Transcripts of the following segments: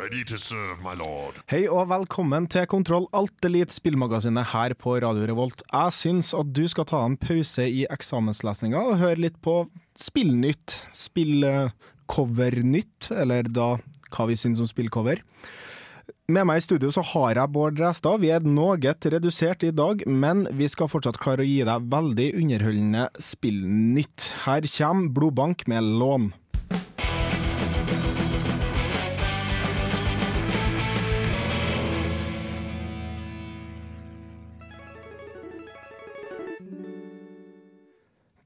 Ready to serve, my lord. Hei og velkommen til Kontroll Alt Elite spillmagasinet her på Radio Revolt. Jeg syns at du skal ta en pause i eksamenslesninga og høre litt på spillnytt. Spillcovernytt, eller da hva vi syns om spillcover. Med meg i studio så har jeg Bård Restad. Vi er noe redusert i dag, men vi skal fortsatt klare å gi deg veldig underholdende spillnytt. Her kommer Blodbank med lån.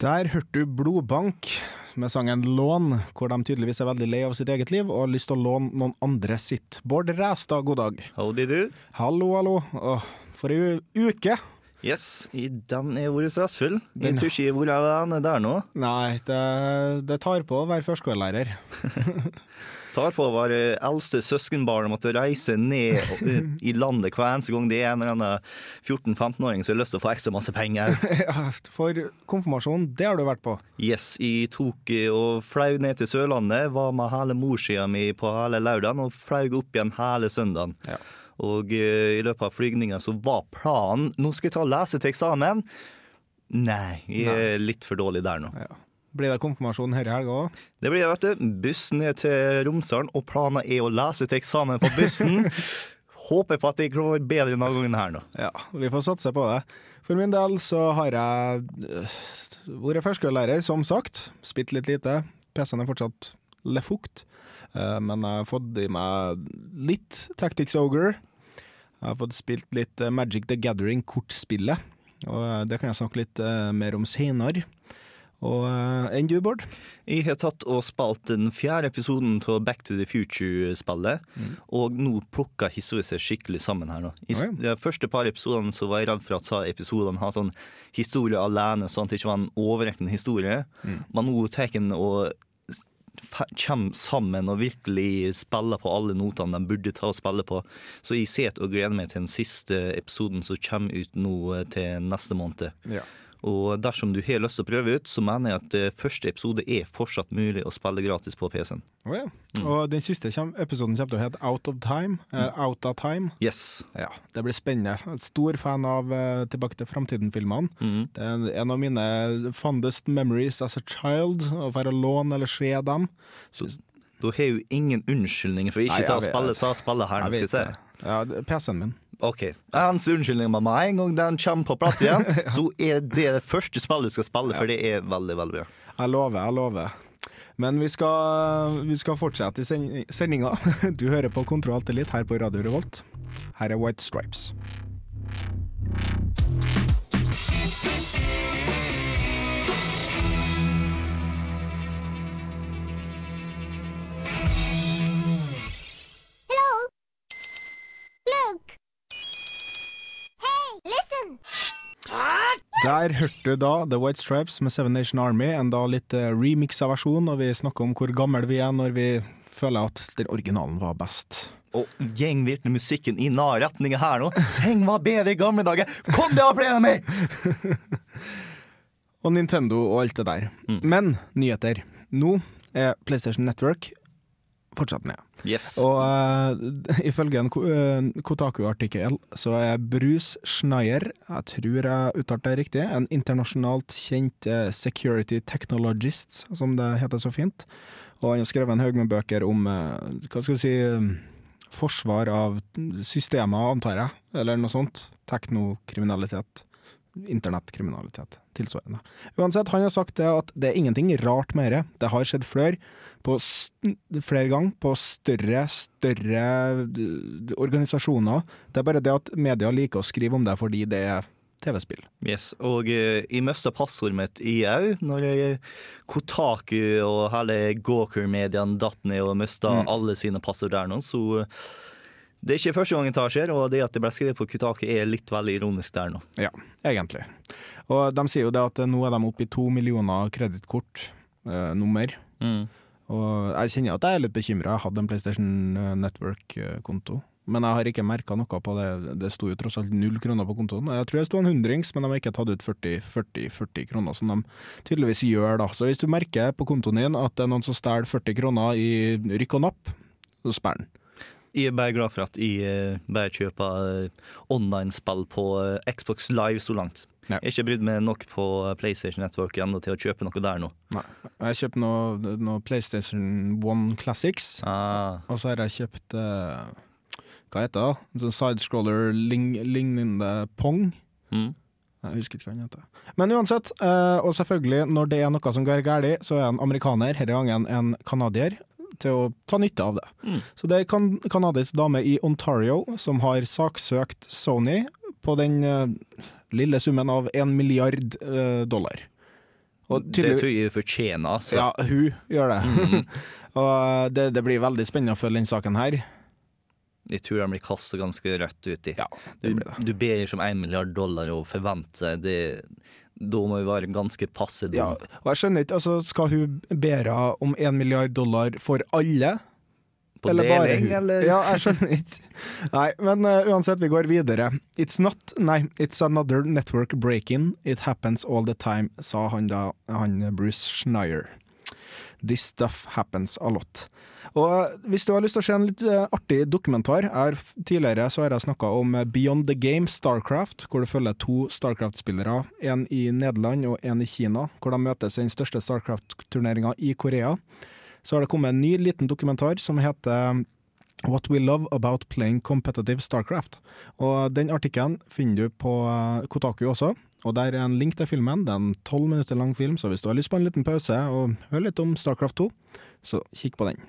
Der hørte du Blodbank med sangen Lån, hvor de tydeligvis er veldig lei av sitt eget liv og har lyst til å låne noen andre sitt. Bård Ræstad, god dag. Howdy do. Hallo, hallo. Åh, for ei uke. Yes, i den er vært stressfull. Jeg tror ikke jeg er der nå. Nei, det, det tar på å være førskolelærer. Tar på å være eldste søskenbarn og måtte reise ned i landet hver eneste gang det er en eller annen 14-15-åring som har lyst til å få ekstra masse penger. Ja, For konfirmasjon, det har du vært på. Yes, jeg tok eh, og flaug ned til Sørlandet, var med hele morssida mi på hele lørdagen og flaug opp igjen hele søndagen. Ja. Og eh, i løpet av flygninga så var planen Nå skal jeg ta og lese til eksamen. Nei, jeg er litt for dårlig der nå. Ja. Blir det konfirmasjon i helga òg? Det blir det, vet du. Buss ned til Romsdalen, og planen er å lese til eksamen på bussen. Håper på at det går bedre denne gangen her nå. Ja, vi får satse på det. For min del så har jeg øh, vært førskolelærer, som sagt. Spilt litt lite. PC-en er fortsatt lefukt. Eh, Men jeg har fått i meg litt Tactics Ogre. Jeg har fått spilt litt eh, Magic the Gathering-kortspillet. Og det kan jeg snakke litt mer om seinere. Og eh, enn du, Bård? Jeg har tatt og spilt den fjerde episoden av Back to the Future-spillet, og nå plukka historien seg skikkelig sammen her nå. I okay. De første par episodene så var jeg redd for at episodene har sånn historie alene, sånn at det ikke var en overrekkende historie. Men nå tar den og kommer sammen og virkelig spiller på alle notene de burde ta og spille på. Så jeg sitter og gleder meg til den siste episoden som kommer ut nå eh, til neste måned. Ja. Og dersom du har lyst til å prøve ut, så mener jeg at eh, første episode er fortsatt mulig å spille gratis på PC-en. Oh, ja. Og den siste episoden kommer til å hete Out of Time. Mm. Out of Time. Yes. Ja, det blir spennende. Jeg er Stor fan av uh, Tilbake til framtiden-filmene. Mm. Det er en av mine fondest memories as a child, å få låne eller se dem. Så da har jo ingen unnskyldning for ikke og spille sa spille her. nå, skal Jeg se. Ja, PC-en min. Ok, Hans unnskyldning med meg en gang den kommer på plass igjen, så er det det første spillet du skal spille, for det er veldig, veldig bra. Jeg lover, jeg lover. Men vi skal, vi skal fortsette i send- sendinga. Du hører på Kontroll Alt litt her på Radio Revolt. Her er White Stripes. Der hørte du da The White Stripes med Seven Nation Army, en da litt uh, remixa versjon, og vi snakker om hvor gamle vi er når vi føler at den originalen var best. Og gjengvirkende musikken i nær retninga her nå. Ting var bedre i gamle dager! Kom deg opp igjen meg! Og Nintendo og alt det der. Men nyheter. Nå er PlayStation Network fortsatt ned. Yes. Og uh, ifølge en eh, Kotaku-artikkel så er Bruce Schneier, jeg tror jeg uttalte det riktig, en internasjonalt kjent eh, security technologist, som det heter så fint. Og han har skrevet en haug med bøker om uh, hva skal vi si forsvar av systemer, antar jeg, eller noe sånt. Teknokriminalitet. Internettkriminalitet tilsvarende. Uansett, han har sagt det at det er ingenting rart med det. Det har skjedd flere, på flere ganger på større, større organisasjoner. Det er bare det at media liker å skrive om det fordi det er TV-spill. Yes, og uh, jeg mista passordet mitt i au når jeg, Kotaku og hele Gawker-mediene datt ned og mista alle sine passord der nå, så eh, Det er ikke første gang det skjer, og det at det ble skrevet på Kutake er litt veldig ironisk der nå. Ja, egentlig. Og de sier jo det at nå er de oppe i to millioner kredittkortnummer. eh, mm. Og jeg kjenner at jeg er litt bekymra. Jeg hadde en PlayStation Network-konto. Men jeg har ikke merka noe på det. Det sto jo tross alt null kroner på kontoen. Jeg tror det sto en hundrings, men de har ikke tatt ut 40, 40, 40 kroner, som de tydeligvis gjør. da. Så hvis du merker på kontoen din at det er noen som stjeler 40 kroner i rykk og napp, så sperr den. Jeg er bare glad for at jeg eh, bare kjøper eh, online-spill på eh, Xbox Live så langt. Ja. Jeg har ikke brydd meg nok på PlayStation Network ennå til å kjøpe noe der nå. Nei. Jeg kjøper noe, noe PlayStation One Classics, Ah, og så har jeg kjøpt uh, Hva heter det? En sånn sidescroller ling, lignende Pong. mm. Jeg husker ikke hva han heter. Men uansett, og selvfølgelig, når det er noe som går galt, så er en amerikaner, denne gangen en canadier, til å ta nytte av det. Mm. Så det er en canadisk dame i Ontario som har saksøkt Sony på den uh, lille summen av en milliard uh, dollar. Det tror jeg hun fortjener, altså. Ja, hun gjør det. og eh, det, det blir veldig spennende å følge den saken her. Jeg tror de blir kastet ganske rett uti. Ja, du, det blir det. du ber som om én milliard dollar og forventer det. Da må vi være ganske passe dumme. Ja, og jeg skjønner ikke, altså Skal hun bære om én milliard dollar for alle? På eller bare hun? eller? Ja, jeg skjønner ikke. Nei, men uh, uansett, vi går videre. It's not Nei, it's another network break-in. It happens all the time, sa han da, han Bruce Schneier. This stuff happens a lot. Og uh, hvis du har lyst til å se en litt uh, artig dokumentar er, Tidligere så har jeg snakka om uh, Beyond the Game Starcraft, hvor du følger to Starcraft-spillere. En i Nederland og en i Kina, hvor de møtes i den største Starcraft-turneringa i Korea så har det kommet en ny liten dokumentar som heter What We Love About Playing Competitive Starcraft. Og Den artikkelen finner du på eh, Kotaku også, og der er en link til filmen. Det er en tolv minutter lang film, så hvis du har lyst på en liten pause og høre litt om Starcraft 2, så kikk på den.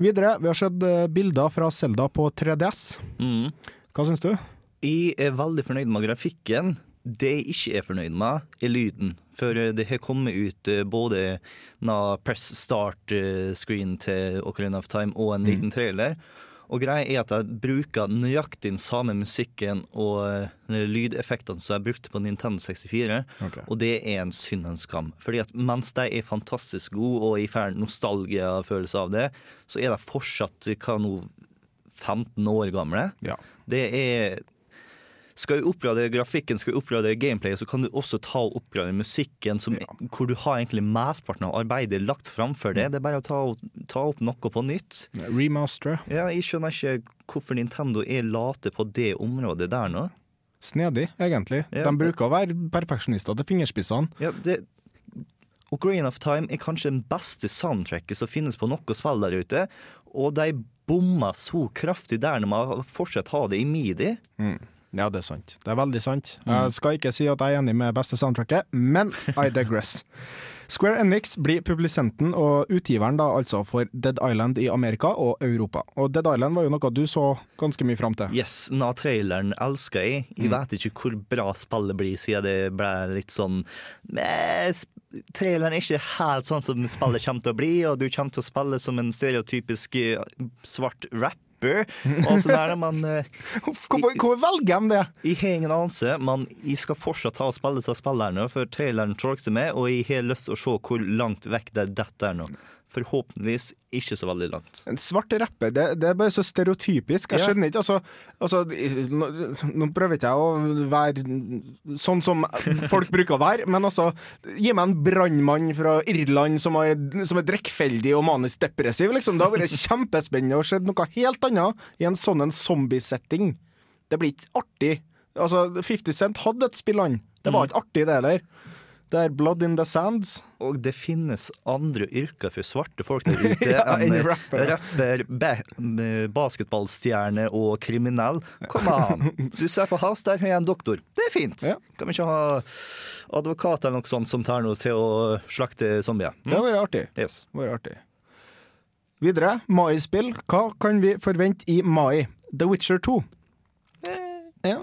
Videre, vi har sett eh, bilder fra Selda på 3DS. Mm. Hva syns du? Jeg er veldig fornøyd med grafikken. Det jeg ikke er fornøyd med, er lyden. For eh, det har kommet ut eh, både na press start-screen til Ocarina of Time og en liten trailer. Og greia er at jeg bruker nøyaktig den samme musikken og eh, lydeffektene som jeg brukte på Nintendo 64. okay. Og det er en synd og en skam. Fordi at mens de er fantastisk gode, og jeg får nostalgia-følelse av det, så er de fortsatt hva nå 15 år gamle. Ja. Det er Skal du oppgradere grafikken, skal du oppgradere gameplayet, så kan du også ta og oppgradere musikken, som, hvor du har egentlig mesteparten av arbeidet lagt framfor det. Det er bare å ta, ta opp noe på nytt. Remastere. Ja, jeg skjønner ikke hvorfor Nintendo er late på det området der nå. Snedig, egentlig. Ja, De bruker å være perfeksjonister til fingerspissene. Ja, det Ocarina of Time er kanskje den beste soundtracket som finnes på noe spill der ute, og de bomma så kraftig der når man fortsatt har det i midi. Ja, det er sant. Det er veldig sant. Jeg skal ikke si at jeg er enig med beste soundtracket, men I digress. Square Enix blir publisenten og utgiveren da altså for Dead Island i Amerika og Europa. Og Dead Island var jo noe du så ganske mye fram til. Yes, na traileren elsker jeg. Jeg vet ikke hvor bra spillet blir, siden det ble litt sånn Men traileren er ikke helt sånn som spillet kommer til å bli, og du kommer til å spille som en stereotypisk svart svart rapper. Og så der er man eh, Hvorfor, velger de det? Jeg har ingen anelse, men jeg skal fortsatt ta og spille disse spillerne, for traileren tråkte meg, og jeg har lyst til å se hvor langt vekk det dette er nå. Forhåpentligvis ikke så veldig langt. En svart rapper, det, det er bare så stereotypisk. Jeg skjønner ikke, altså, altså nå, nå prøver ikke jeg å være sånn som folk bruker å være, men altså Gi meg en brannmann fra Irland som er, som er drikkfeldig og manisk depressiv, liksom. Det har vært kjempespennende å se noe helt annet i en sånn en zombiesetting. Det blir ikke artig. Altså, 50 Cent hadde et spill, han. Det var ikke artig, det heller. Det er Blood in the Sands. Og det finnes andre yrker for svarte folk der ute Ja, enn rapper. rapper, ba basketballstjerne og kriminell. Kom an! Du ser på House, der har jeg en doktor. Det er fint. Ja. Kan vi ikke ha advokat eller noe sånt som tar noe til å slakte zombier? Det hadde vært artig. Yes. Vært artig. Videre, mai-spill. Hva kan vi forvente i mai? The Witcher 2. Ja.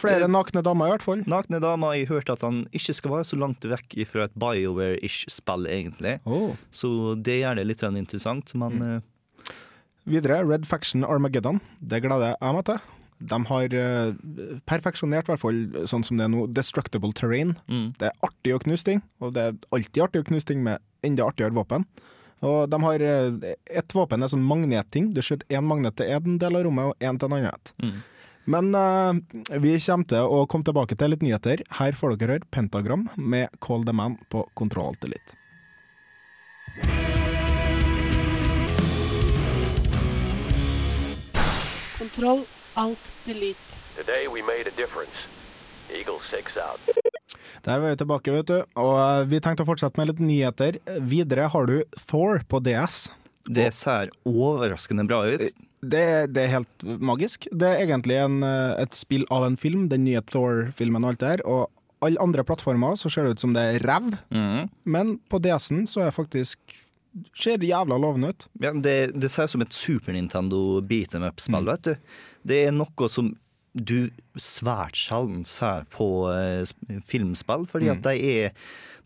Flere nakne damer, i hvert fall. Nakne damer, jeg hørte at han ikke skal være så langt vekk fra et BioWare-ish spill, egentlig. Oh. Så det gjør det litt sånn interessant, men Mm. uh... Videre, Red Faction Armageddon. Det gleder jeg meg til. De har eh, perfeksjonert, i hvert fall sånn som det er nå, destructible terrain. Mm. Det er artig å knuse ting, og det er alltid artig å knuse ting med enda artigere våpen. Og de har et Ett våpen er sånn magnetting. Du skyter én magnet til én del av rommet og én til en annen. Mm. Men uh, vi kommer til å komme tilbake til litt nyheter. Her får dere høre Pentagram med Call the Man på Kontroll Alt Elite. Kontroll, alt, delete. Today we made a difference. Eagle 6 out. Der var vi tilbake, vet du. Og eh, vi tenkte å fortsette med litt nyheter. Videre har du Thor på DS. Det ser overraskende bra ut. Det, det er helt magisk. Det er egentlig en, eh, et spill av en film, den nye Thor-filmen og alt det her. Og alle andre plattformer så ser det ut som det er ræv, Mm. men på DS-en så er det faktisk Ser jævla lovende ut. Ja, det, det ser ut som et Super Nintendo beat em up-spill, vet du. Det er noe som du svært sjelden ser på eh, filmspill, fordi at de er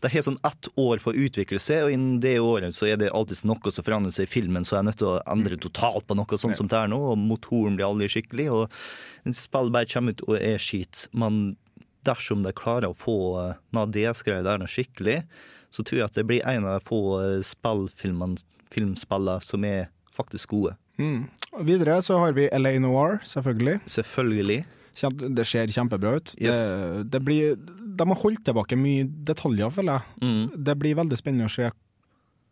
de har sånn ett år på å utvikle seg, og innen det året så er det alltid noe som forandrer seg i filmen, så jeg er nødt til å endre totalt på noe sånt som det er nå, og motoren blir aldri skikkelig, og spill bare kommer ut og er skit. Men dersom de klarer å få noe DS-greier der skikkelig, så tror jeg at det blir en av de få eh, filmspillene som er faktisk gode. Mm. Videre så har vi LA Noir, selvfølgelig. Selvfølgelig. Det ser kjempebra ut. Yes. Det, det blir, de har holdt tilbake mye detaljer, føler jeg. Mm. Det blir veldig spennende å se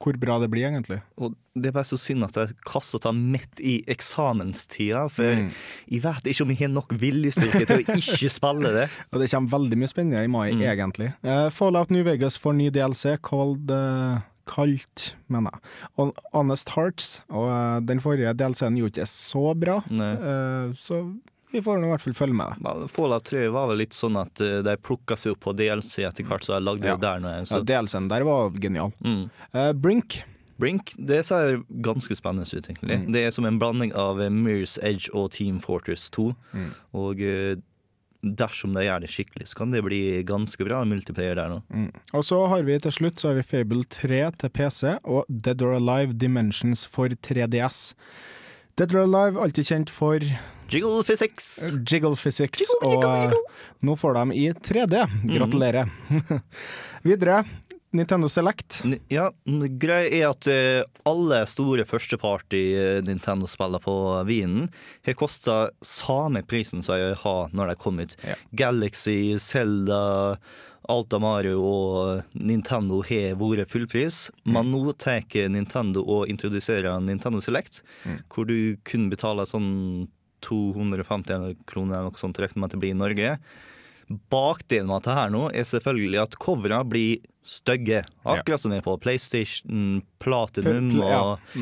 hvor bra det blir, egentlig. Og det er bare så synd at jeg kastet det midt i eksamenstida, for Mm. jeg vet ikke om jeg har nok viljestyrke til å ikke spille det. Og det kommer veldig mye spennende i mai, Mm. egentlig. Uh, Fallout New Vegas får ny DLC called eh, Kalt, mener jeg. Og Honest Hearts. Og eh, den forrige DLC-en gjorde ikke så bra, eh, så vi får nå i hvert fall følge med. Ja, Fallout 3 var vel litt sånn at eh, de plukka seg opp på DLC etter hvert, så jeg lagde Ja. det der. Når jeg, Ja. DLC-en der var genial. mm. Uh, Brink. Brink det ser ganske spennende ut, egentlig. Mm. Det er som en blanding av Mirror's Edge og Team Fortress 2. Mm. Og eh, dersom de gjør det skikkelig, så kan det bli ganske bra multiplayer der nå. Mm. Og så har vi til slutt så har vi Fable 3 til PC og Dead or Alive Dimensions for 3DS. Dead or Alive, alltid kjent for Jiggle physics! Jiggle Physics, og eh, nå får de i 3D. Gratulerer. Videre, Nintendo Select. N- Ja, greia er at eh, alle store førsteparty eh, Nintendo-spiller på Wien har kosta samme prisen som jeg har når de kom ut. Ja. Galaxy, Zelda, Alta Mario og Nintendo har vært fullpris, men nå tar Nintendo og introduserer Nintendo Select, hvor du kun betaler sånn 250 kroner eller noe sånt, regner med at det blir i Norge. Bakdelen av dette her nå er selvfølgelig at coverene blir stygge. Akkurat som er på PlayStation, Platinum og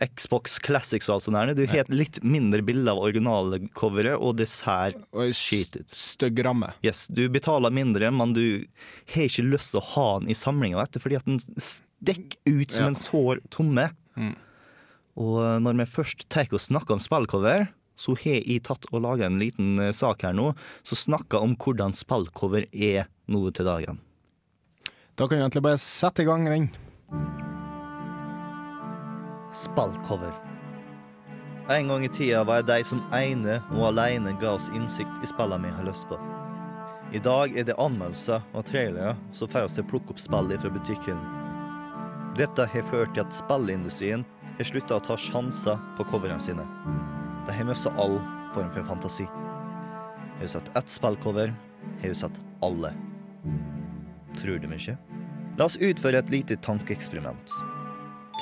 Xbox Classics og alt sånt. der. Du har litt mindre bilde av originalcoveret, og det ser skitt skit ut. Stygg ramme. Yes, du betaler mindre, men du har ikke lyst til å ha den i samlinga, du, fordi at den stikker ut som en sår tomme. Mm. Og når vi først tar og snakker om spillcover, så har jeg tatt og laga en liten eh, sak her nå som snakker om hvordan spillcover er nå til dagen. Da kan vi egentlig bare sette i gang den. Spillcover. En gang i tida var jeg de som ene og alene ga oss innsikt i spillene vi har lyst på. I dag er det anmeldelser og trailere som får oss til å plukke opp spill fra butikken. Dette har ført til at spillindustrien har slutta å ta sjanser på coverne sine. De har mista all form for fantasi. Har du sett ett spillcover, har du sett alle. Tror du meg ikke? La oss utføre et lite tankeeksperiment.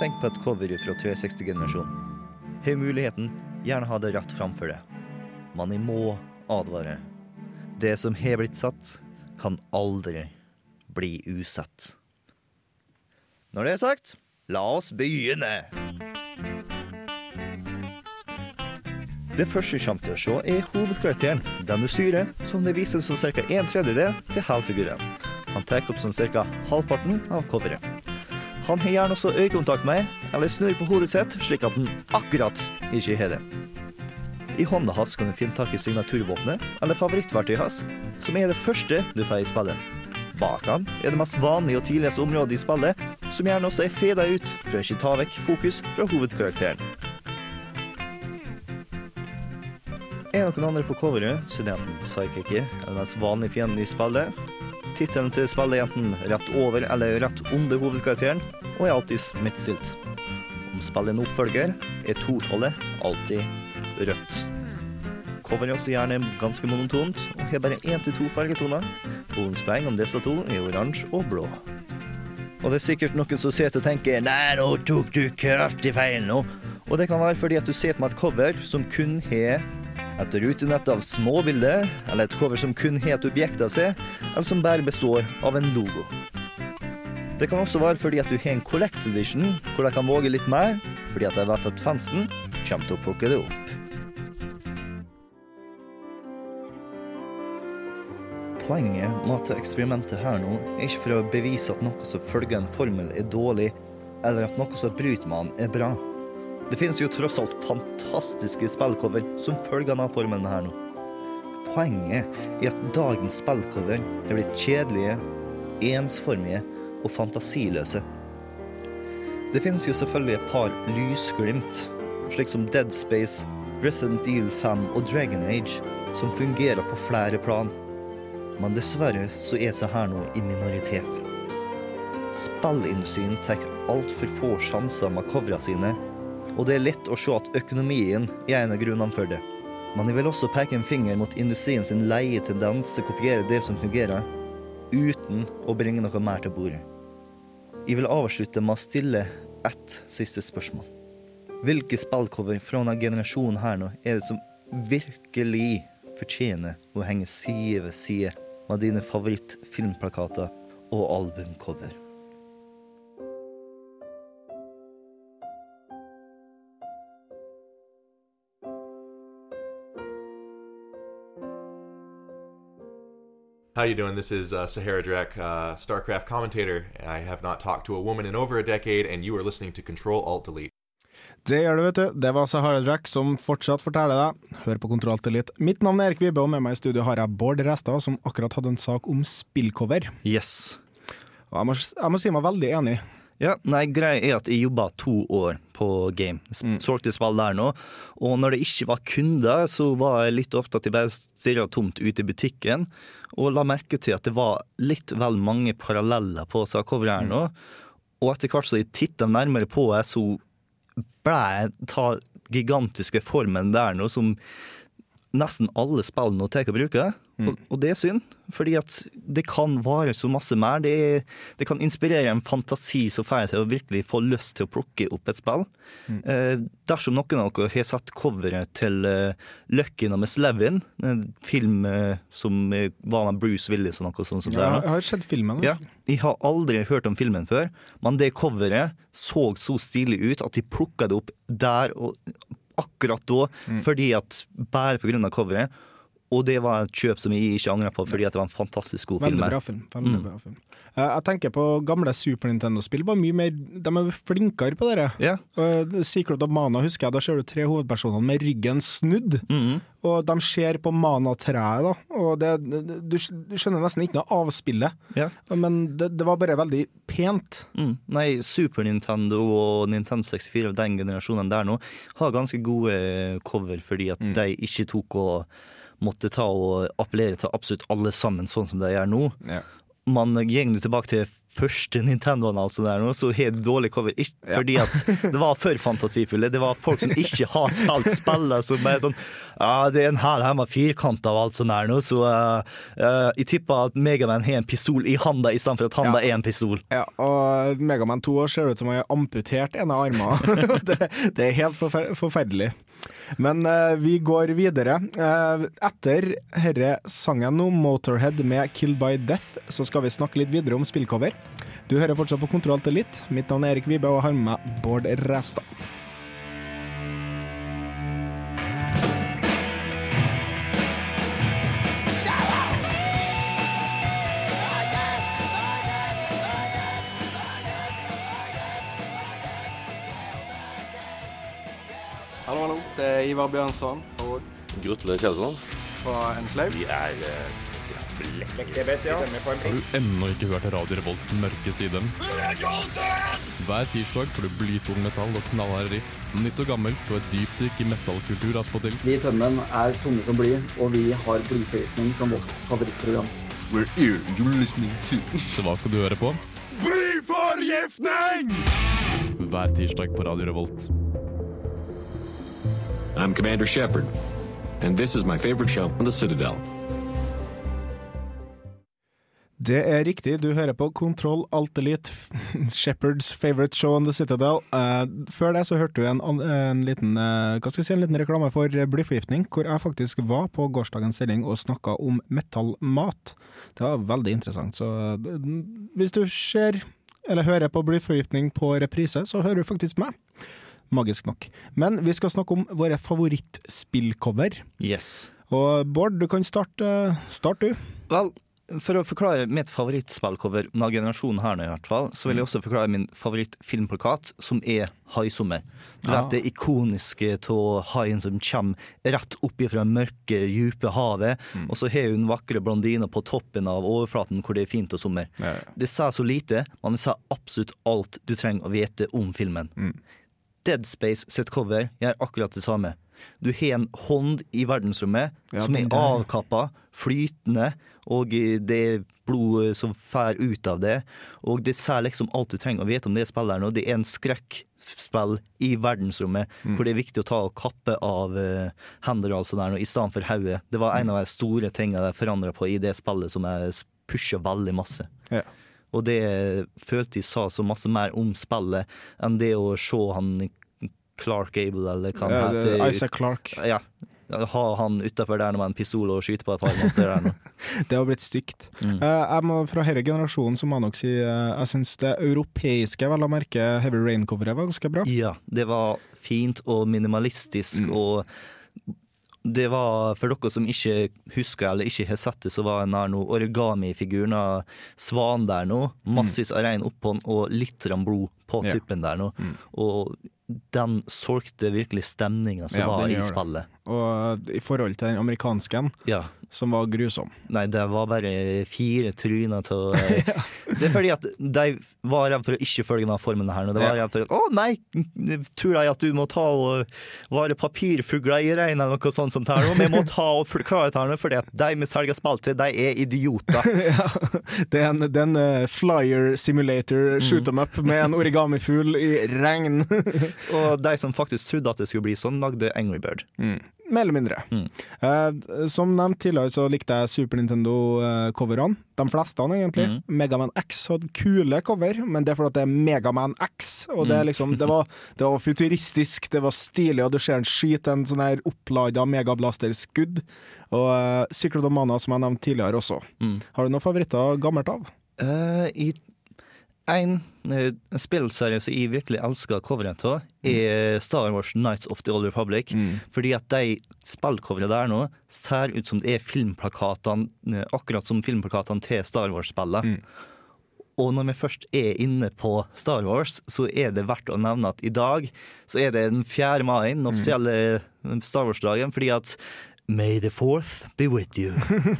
Tenk på et cover fra 360-generasjonen. Har muligheten, gjerne ha det rett framfor deg. Men jeg må advare. Det som har blitt satt, kan aldri bli usett. Når det er sagt, la oss begynne. Det første du kommer til å se, er hovedkarakteren, den du styrer, som det vises som ca. en tredjedel til halvfiguren. Han tar opp som ca. halvparten av coveret. Han har gjerne også øyekontakt med eller snur på hodet sitt, slik at han akkurat ikke har det. I hånda hans kan du finne tak i signaturvåpenet, eller favorittverktøyet hans, som er det første du får i spillet. Bak han er det mest vanlige og tidligste området i spillet, som gjerne også er feda ut for å ikke ta vekk fokus fra hovedkarakteren. Er noen andre på coveret, studenten er det enten Psychic eller den mest vanlige fienden i spillet. Tittelen til spillet er enten rett over eller rett under hovedkarakteren, og er alltid midtstilt. Om spillet er en oppfølger, er totallet alltid rødt. Coveret er også gjerne ganske monotont, og har bare én til to fargetoner. Bonuspoeng om disse to er oransje og blå. Og det er sikkert noen som sitter og tenker Nei, nå tok du kraftig feil nå. Og det kan være fordi at du sitter med et cover som kun har et rutenett av småbilder, eller et cover som kun har et objekt av seg, eller som bare består av en logo. Det kan også være fordi at du har en Collects Edition, hvor de kan våge litt mer, fordi at de vet at fansen kommer til å plukke det opp. Poenget med dette eksperimentet her nå er ikke for å bevise at noe som følger en formel er dårlig, eller at noe som bryter med den er bra. Det finnes jo tross alt fantastiske spillcover som følger denne formelen her nå. Poenget er at dagens spillcover er blitt kjedelige, ensformige og fantasiløse. Det finnes jo selvfølgelig et par lysglimt, slik som Dead Space, Resident Evil 5 og Dragon Age, som fungerer på flere plan. Men dessverre så er så her nå i minoritet. Spillindustrien tar altfor få sjanser med coverne sine, og det er lett å se at økonomien er en av grunnene for det. Men jeg vil også peke en finger mot industrien sin leie tendens til å kopiere det som fungerer, uten å bringe noe mer til bordet. Jeg vil avslutte med å stille ett siste spørsmål. Hvilke spillcover fra denne generasjonen her nå er det som virkelig fortjener å henge side ved side med dine favorittfilmplakater og albumcover? How you doing? This is uh, Sahara Drek, uh, StarCraft commentator. I have not talked to a woman in over a decade, and you are listening to Control Alt Delete. Det gjør du, vet du. Det var Sahara Drack som fortsatt forteller deg. Hør på Kontroll til litt. Mitt navn er Erik Vibe, og med meg i studio har jeg Bård Restad, som akkurat hadde en sak om spillcover. Yes. Og jeg må, jeg må si meg veldig enig. Ja, nei, greia er at jeg jobba to år på Game. Mm. Solgte spill der nå. Og når det ikke var kunder, så var jeg litt ofte at jeg bare stirra tomt ute i butikken. Og la merke til at det var litt vel mange paralleller på seg coveret her nå. Og etter hvert så jeg titta nærmere på det, så ble jeg ta gigantiske formen der nå som nesten alle spill nå tar å bruke. Og, og det er synd, fordi at det kan vare så masse mer. Det, er, det kan inspirere en fantasi så fæl til å virkelig få lyst til å plukke opp et spill. Eh, dersom noen av dere har sett coveret til uh, Lucky No. Miss Levin, en film uh, som eh, var med Bruce Willis og noe sånt som det er. jeg har sett filmen. Ja, jeg har aldri hørt om filmen før, men det coveret så så stilig ut at de plukka det opp der og akkurat da, fordi at bare av coveret. Og det var et kjøp som jeg ikke angrer på, fordi det var en fantastisk god film. Veldig her. bra film. Veldig Mm. bra film. Eh, Jeg tenker på gamle Super Nintendo-spill var mye mer De er flinkere på det. Ja. Secret of Mana husker jeg, da ser du tre hovedpersoner med ryggen snudd. Mhm. Og de ser på Mana-treet, da. Og det, du, du skjønner nesten ikke noe av spillet. Yeah. Men det, det var bare veldig pent. Mm. Nei, Super Nintendo og Nintendo 64 av den generasjonen der nå har ganske gode cover, fordi at de ikke tok og måtte ta og appellere til absolutt alle sammen, sånn som de gjør nå. Man går tilbake til første Nintendoen, altså der nå, så har du dårlig cover. Ikke fordi at det var for fantasifulle. Det var folk som ikke har spilt spillet, som bare sånn Ja, det er en hæl her med firkanter og alt sånt der nå, så uh, uh, jeg tipper at Megaman har en pistol i handa istedenfor at handa er en pistol. Ja, og Megaman 2 ser ut som han har amputert en av armene. det, det er helt forfer forferdelig. Men uh, vi går videre. Uh, etter herre sangen nå, Motorhead med 'Killed by Death', så skal vi snakke litt videre om spillcover. Du hører fortsatt på Kontroll til litt. Mitt navn er Erik Vibe, og har med meg Bård Ræstad. Hallo, hallo. Det er Ivar Bjørnson og Grutle Kjelsson. fra Enslave. Vi er eh, Har du ennå ikke hørt Radio Revolts mørke side? Hver tirsdag får du blytung metall og knallharde riff. Nytt og gammelt og et dypdykk i metallkultur attpåtil. Vi i Tømmen er tunge som bly, og vi har blyforgiftning som vårt favorittprogram. We're here, you're listening to. Så hva skal du høre på? Blyforgiftning! Hver tirsdag på Radio Revolt. I'm Commander Shepard, and this is my favorite show on the Citadel. Det er riktig, du hører på Kontroll Alt Elite, Shepherds favorite show on the Citadel. Uh, før det så hørte du en, en, liten, uh, hva skal jeg si, en liten reklame for blyforgiftning, hvor jeg faktisk var på gårsdagens sending og snakka om metallmat. Det var veldig interessant. Så uh, hvis du ser eller hører på blyforgiftning på reprise, så hører du faktisk meg. Magisk nok. Men vi skal snakke om våre favorittspillcover. Yes. Og Bård, du kan starte, start du. Vel, for å forklare mitt favorittspillcover av generasjonen her nå, i hvert fall, så vil jeg også forklare min favorittfilmplakat, som er Haisommer. Du Ja. det ikoniske av haien som kommer rett opp fra mørke, dype havet, og så har hun vakre blondiner på toppen av overflaten hvor det er fint og sommer. Det sier så lite, men det sier absolutt alt du trenger å vite om filmen. Dead Space sitt cover gjør akkurat det samme. Du har en hånd i verdensrommet Ja, som er avkappa, flytende, og det er blod som fer ut av det. Og det sier liksom alt du trenger å vite om det spillet her nå. Det er en skrekkspill i verdensrommet Mm. hvor det er viktig å ta og kappe av uh, hender og der nå, i stedet for hodet. Det var en av de store tingene jeg forandra på i det spillet som jeg pusha veldig masse. Ja. Og det følte jeg sa så masse mer om spillet enn det å se han Clark Gable, eller hva han Ja, er heter. Isaac Clark. Ja. Ha han utafor der med en pistol og skyte på et par monster der nå. Det har blitt stygt. Mm. Uh, må, fra denne generasjonen så må jeg nok si uh, jeg syns det europeiske, vel å merke Heavy Rain-coveret, var ganske bra. Ja, det var fint og minimalistisk og det var, for dere som ikke husker eller ikke har sett det, så var den her nå origami-figuren av svanen der nå. Massevis av rein oppå den og litt blod på tuppen der nå. Og den solgte virkelig stemninga som Ja, var i det. spillet. Og i forhold til den amerikanske, Ja. Som var grusom. Nei, det var bare fire tryner til Det er fordi at de var redd for å ikke følge denne formen her. Og det var Ja. redd for at å nei, tror jeg at du må ta og være papirfugler i regnet eller noe sånt som det her? Vi må ta og forklare det her fordi at de vi selger spill til, de er idioter. Det er en, det er en uh, flyer simulator, shoot them up, med en origamifugl i regn. og de som faktisk trodde at det skulle bli sånn, lagde Angry Bird. Mer eller mindre. Eh, som nevnt tidligere så likte jeg Super Nintendo-coverne. De fleste, egentlig. Mm. Megaman X hadde kule cover, men det er fordi det er Megaman X. Og det, er Mm. liksom, det, var, det var futuristisk, det var stilig, og du ser en skyte en sånn her opplada megablaster-skudd. Og uh, Secret of Mana, som jeg nevnte tidligere også. Mm. Har du noen favoritter gammelt av? Uh, I en, eh, spillserie som jeg virkelig elsker coveret av, er Star Wars Nights of the Old Republic. Fordi at de spillcoverene der nå ser ut som det er filmplakatene, eh, akkurat som filmplakatene til Star Wars-spillet. Og når vi først er inne på Star Wars, så er det verdt å nevne at i dag så er det den 4. mai, den offisielle Star Wars-dagen, fordi at May the fourth be with you.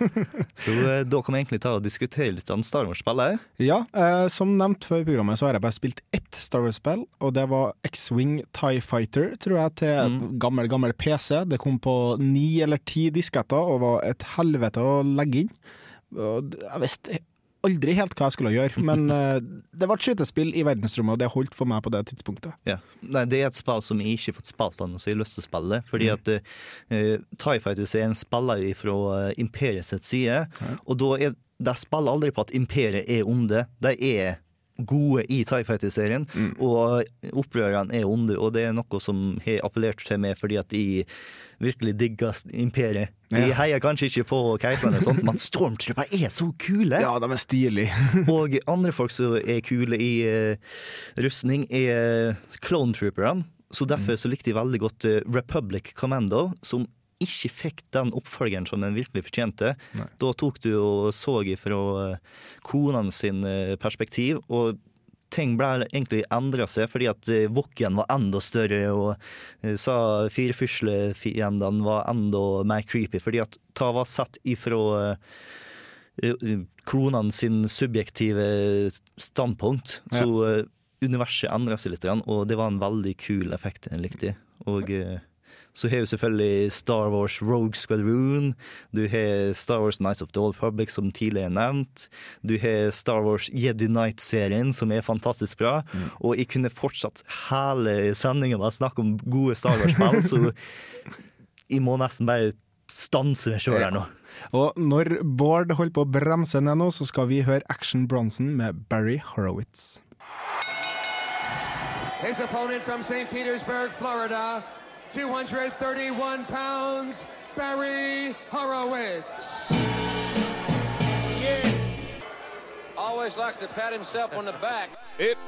så eh, da kan vi egentlig ta og diskutere litt om Star Wars-spillet. Ja, eh, som nevnt før i programmet så har jeg bare spilt ett Star Wars-spill, og det var X-Wing TIE Fighter, tror jeg, til Mm. gammel, gammel PC. Det kom på ni eller ti disketter og var et helvete å legge inn. Jeg visste aldri helt hva jeg skulle gjøre, men eh, det var et skytespill i verdensrommet, og det holdt for meg på det tidspunktet. Ja. Nei, det er et spill som jeg ikke har fått spilt ennå, så jeg har lyst til å spille. det. Fordi at uh, TIE Fighters er en spiller fra uh, Imperiet sitt side, og da er de spiller aldri på at Imperiet er onde. De er gode i TIE Fighter-serien, og opprørerne er onde, og det er noe som har appellert til meg fordi at de virkelig digger Imperiet. De Ja. heier kanskje ikke på keiseren, og sånt, men Stormtrooper er så kule! Ja, de er stilige. og andre folk som er kule i uh, rustning, er Clone Trooperne. Så derfor så likte jeg veldig godt eh, Republic Commando, som ikke fikk den oppfølgeren som den virkelig fortjente. Da tok du og så ifra uh, konene sin eh, perspektiv, og ting ble egentlig endra seg, fordi at uh, var enda større, og sa firefislefiendene var enda mer creepy, fordi at ta var sett ifra kronene sin subjektive standpunkt. Ja. Så universet endra seg litt, og det var en veldig kul effekt jeg likte. Og eh, så har du selvfølgelig Star Wars Rogue Squadron. Du har Star Wars Nights of the Old Public, som tidligere nevnt. Du har Star Wars Jedi Knight-serien, som er fantastisk bra. Mm. Og jeg kunne fortsatt hele sendinga med å snakke om gode Star Wars-spill, så jeg må nesten bare stanse meg sjøl her nå. Og når Bård holder på å bremse ned nå, så skal vi høre Action Bronson med Barry Horowitz. His opponent from St. Petersburg, Florida, 231 pounds, Barry Horowitz. Yeah. Always likes to pat himself on the back. It's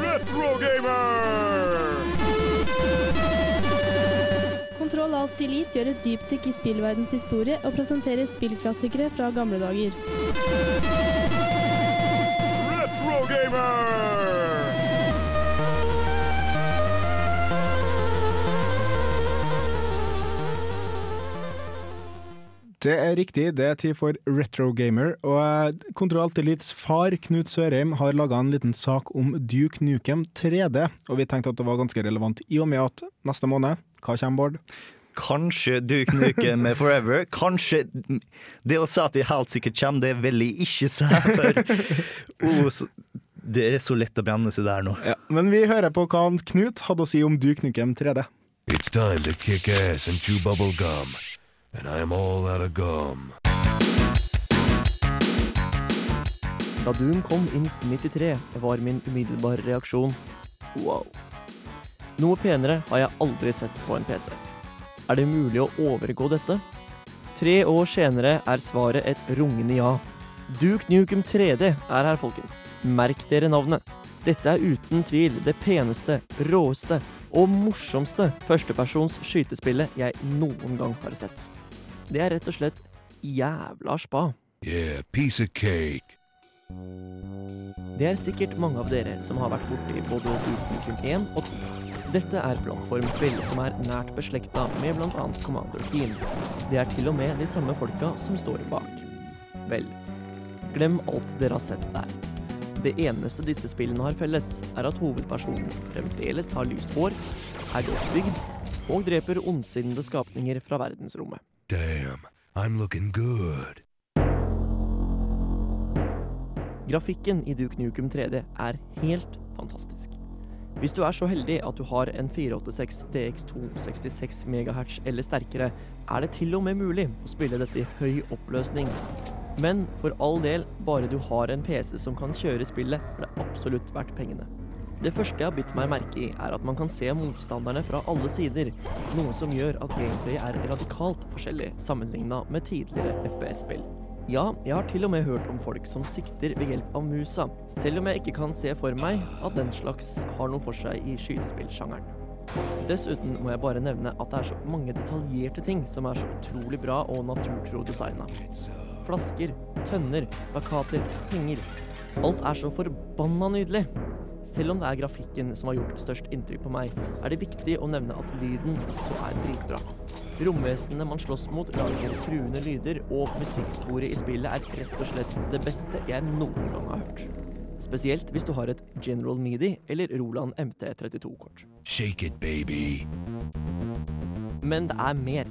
Retro Gamer! Kontroll Alt Elite gjør et dypdykk i spillverdens historie og presenterer spillklassikere fra gamle dager. Det er riktig, det er tid for Retro Gamer. Og Kontroll Elites far, Knut Sørheim, har laga en liten sak om Duke Nukem 3D. Og vi tenkte at det var ganske relevant i og med at neste måned Hva kommer, Bård? Kanskje Duke Nukem Forever. Kanskje Det å si at det helt sikkert kommer, det vil jeg ikke si. For oh, det er så lett å brenne seg der nå. Ja, men vi hører på hva Knut hadde å si om Duke Nukem 3D. It's time to kick ass and chew bubble gum. And I am all out of gum. Da Doom kom i 1993, var min umiddelbare reaksjon wow. Noe penere har jeg aldri sett på en PC. Er det mulig å overgå dette? Tre år senere er svaret et rungende ja. Duke Nukem 3D er her, folkens. Merk dere navnet. Dette er uten tvil det peneste, råeste og morsomste førstepersons skytespillet jeg noen gang har sett. Det er rett og slett jævla spa. Yeah, piece of cake. Det er sikkert mange av dere som har vært borti både Nukem 1 og 2. Dette er plattformspill som er nært beslekta med bl.a. Commander Keen. Det er til og med de samme folka som står bak. Vel, glem alt dere har sett der. Det eneste disse spillene har felles, er at hovedpersonen fremdeles har lyst hår, er godt bygd og dreper ondsinnede skapninger fra verdensrommet. Damn, I'm looking good. Grafikken i Duke Nukem 3D er helt fantastisk. Hvis du er så heldig at du har en 486 DX2 66 MHz eller sterkere, er det til og med mulig å spille dette i høy oppløsning. Men for all del, bare du har en PC som kan kjøre spillet, er det absolutt verdt pengene. Det første jeg har bitt meg merke i, er at man kan se motstanderne fra alle sider, noe som gjør at gameplay er radikalt forskjellig sammenligna med tidligere FPS-spill. Ja, jeg har til og med hørt om folk som sikter ved hjelp av musa, selv om jeg ikke kan se for meg at den slags har noe for seg i skytespillsjangeren. Dessuten må jeg bare nevne at det er så mange detaljerte ting som er så utrolig bra og naturtro designa. Flasker, tønner, plakater, penger. Alt er så forbanna nydelig. Selv om det er grafikken som har gjort størst inntrykk på meg, er det viktig å nevne at lyden også er dritbra. Romvesenene man slåss mot, lager truende lyder, og musikksporet i spillet er rett og slett det beste jeg noen gang har hørt. Spesielt hvis du har et General Midi eller Roland MT32-kort. Shake it, baby. Men det er mer.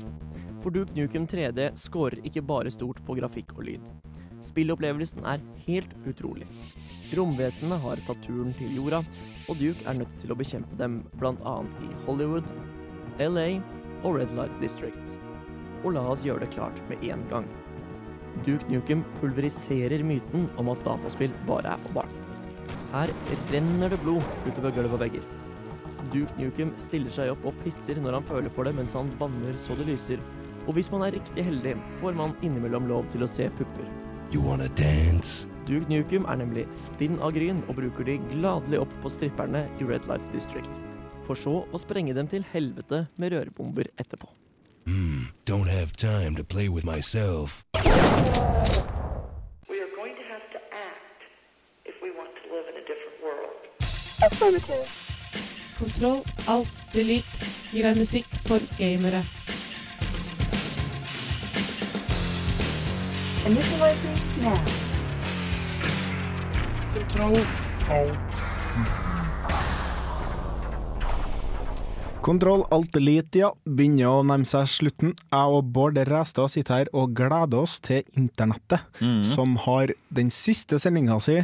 For Duke Nukem 3D scorer ikke bare stort på grafikk og lyd. Spillopplevelsen er helt utrolig. Romvesenene har tatt turen til jorda, og Duke er nødt til å bekjempe dem bl.a. i Hollywood, LA og Red Light District. Og la oss gjøre det klart med en gang. Duke Nukem pulveriserer myten om at dataspill bare er for barn. Her renner det blod utover gulv og vegger. Duke Nukem stiller seg opp og pisser når han føler for det mens han banner så det lyser. Og hvis man er riktig heldig, får man innimellom lov til å se pupper. You wanna dance? Duke Nukem er nemlig stinn av gryn og bruker de gladelig opp på stripperne i Red Light District. For så å sprenge dem til helvete med rørbomber etterpå. Mm, don't have time to play with myself. We are going to have to act if we want to live in a different world. Affirmative. Kontroll, alt, delete gir deg musikk for gamere. Initializing now. Kontroll, Kontroll alt elite, ja. Begynner å nærme seg slutten. Jeg og Bård Ræstad sitter her og gleder oss til internettet, mm. som har den siste sendinga si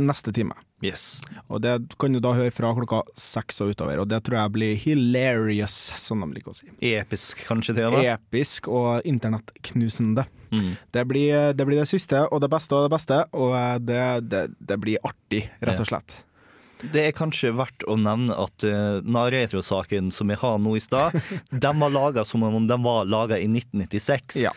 neste time. Yes. Og det kan du da høre fra klokka seks og utover, og det tror jeg blir hilarious, som de liker å si. Episk, kanskje til og med. Episk og internettknusende. Mm. Det, blir, det blir det siste og det beste og det beste, og det, det, det blir artig, rett og slett. Det er kanskje verdt å nevne at uh, Naretro-saken som vi har nå i stad, de var laga som om de var laga i 1996. Ja.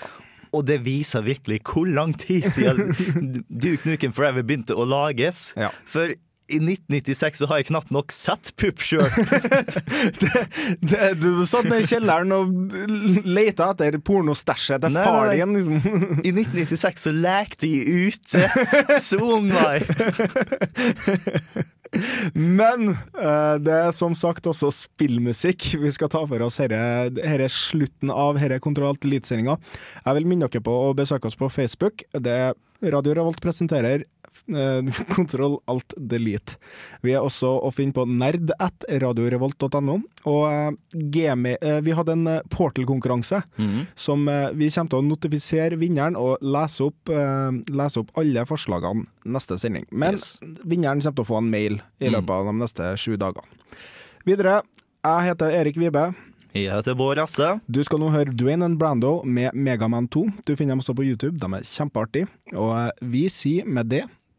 Og det viser virkelig hvor lang tid siden Duke Nukem Forever begynte å lages. For i 1996 så har jeg knapt nok sett pupp sjøl. Du satt ned i kjelleren og leita etter pornostæsjet til far din. Liksom. I 1996 så lekte jeg ute. Så ung var jeg. Men eh, det er som sagt også spillmusikk. Vi skal ta for oss er slutten av denne Kontroll elitesendinga. Jeg vil minne dere på å besøke oss på Facebook. Det Radio Revolt presenterer Kontroll Alt Delete. Vi er også å finne på nerd at radiorevolt.no. Og eh, eh, vi hadde en eh, Portal-konkurranse Mhm. som eh, vi kommer til å notifisere vinneren og lese opp, eh, lese opp alle forslagene neste sending. Men vinneren kommer til å få en mail i Mm. løpet av de neste sju dagene. Videre, jeg heter Erik Vibe. Jeg heter Bård Asse. Du skal nå høre Dwayne and Brando med Megaman 2. Du finner dem også på YouTube, de er kjempeartige. Og eh, vi sier med det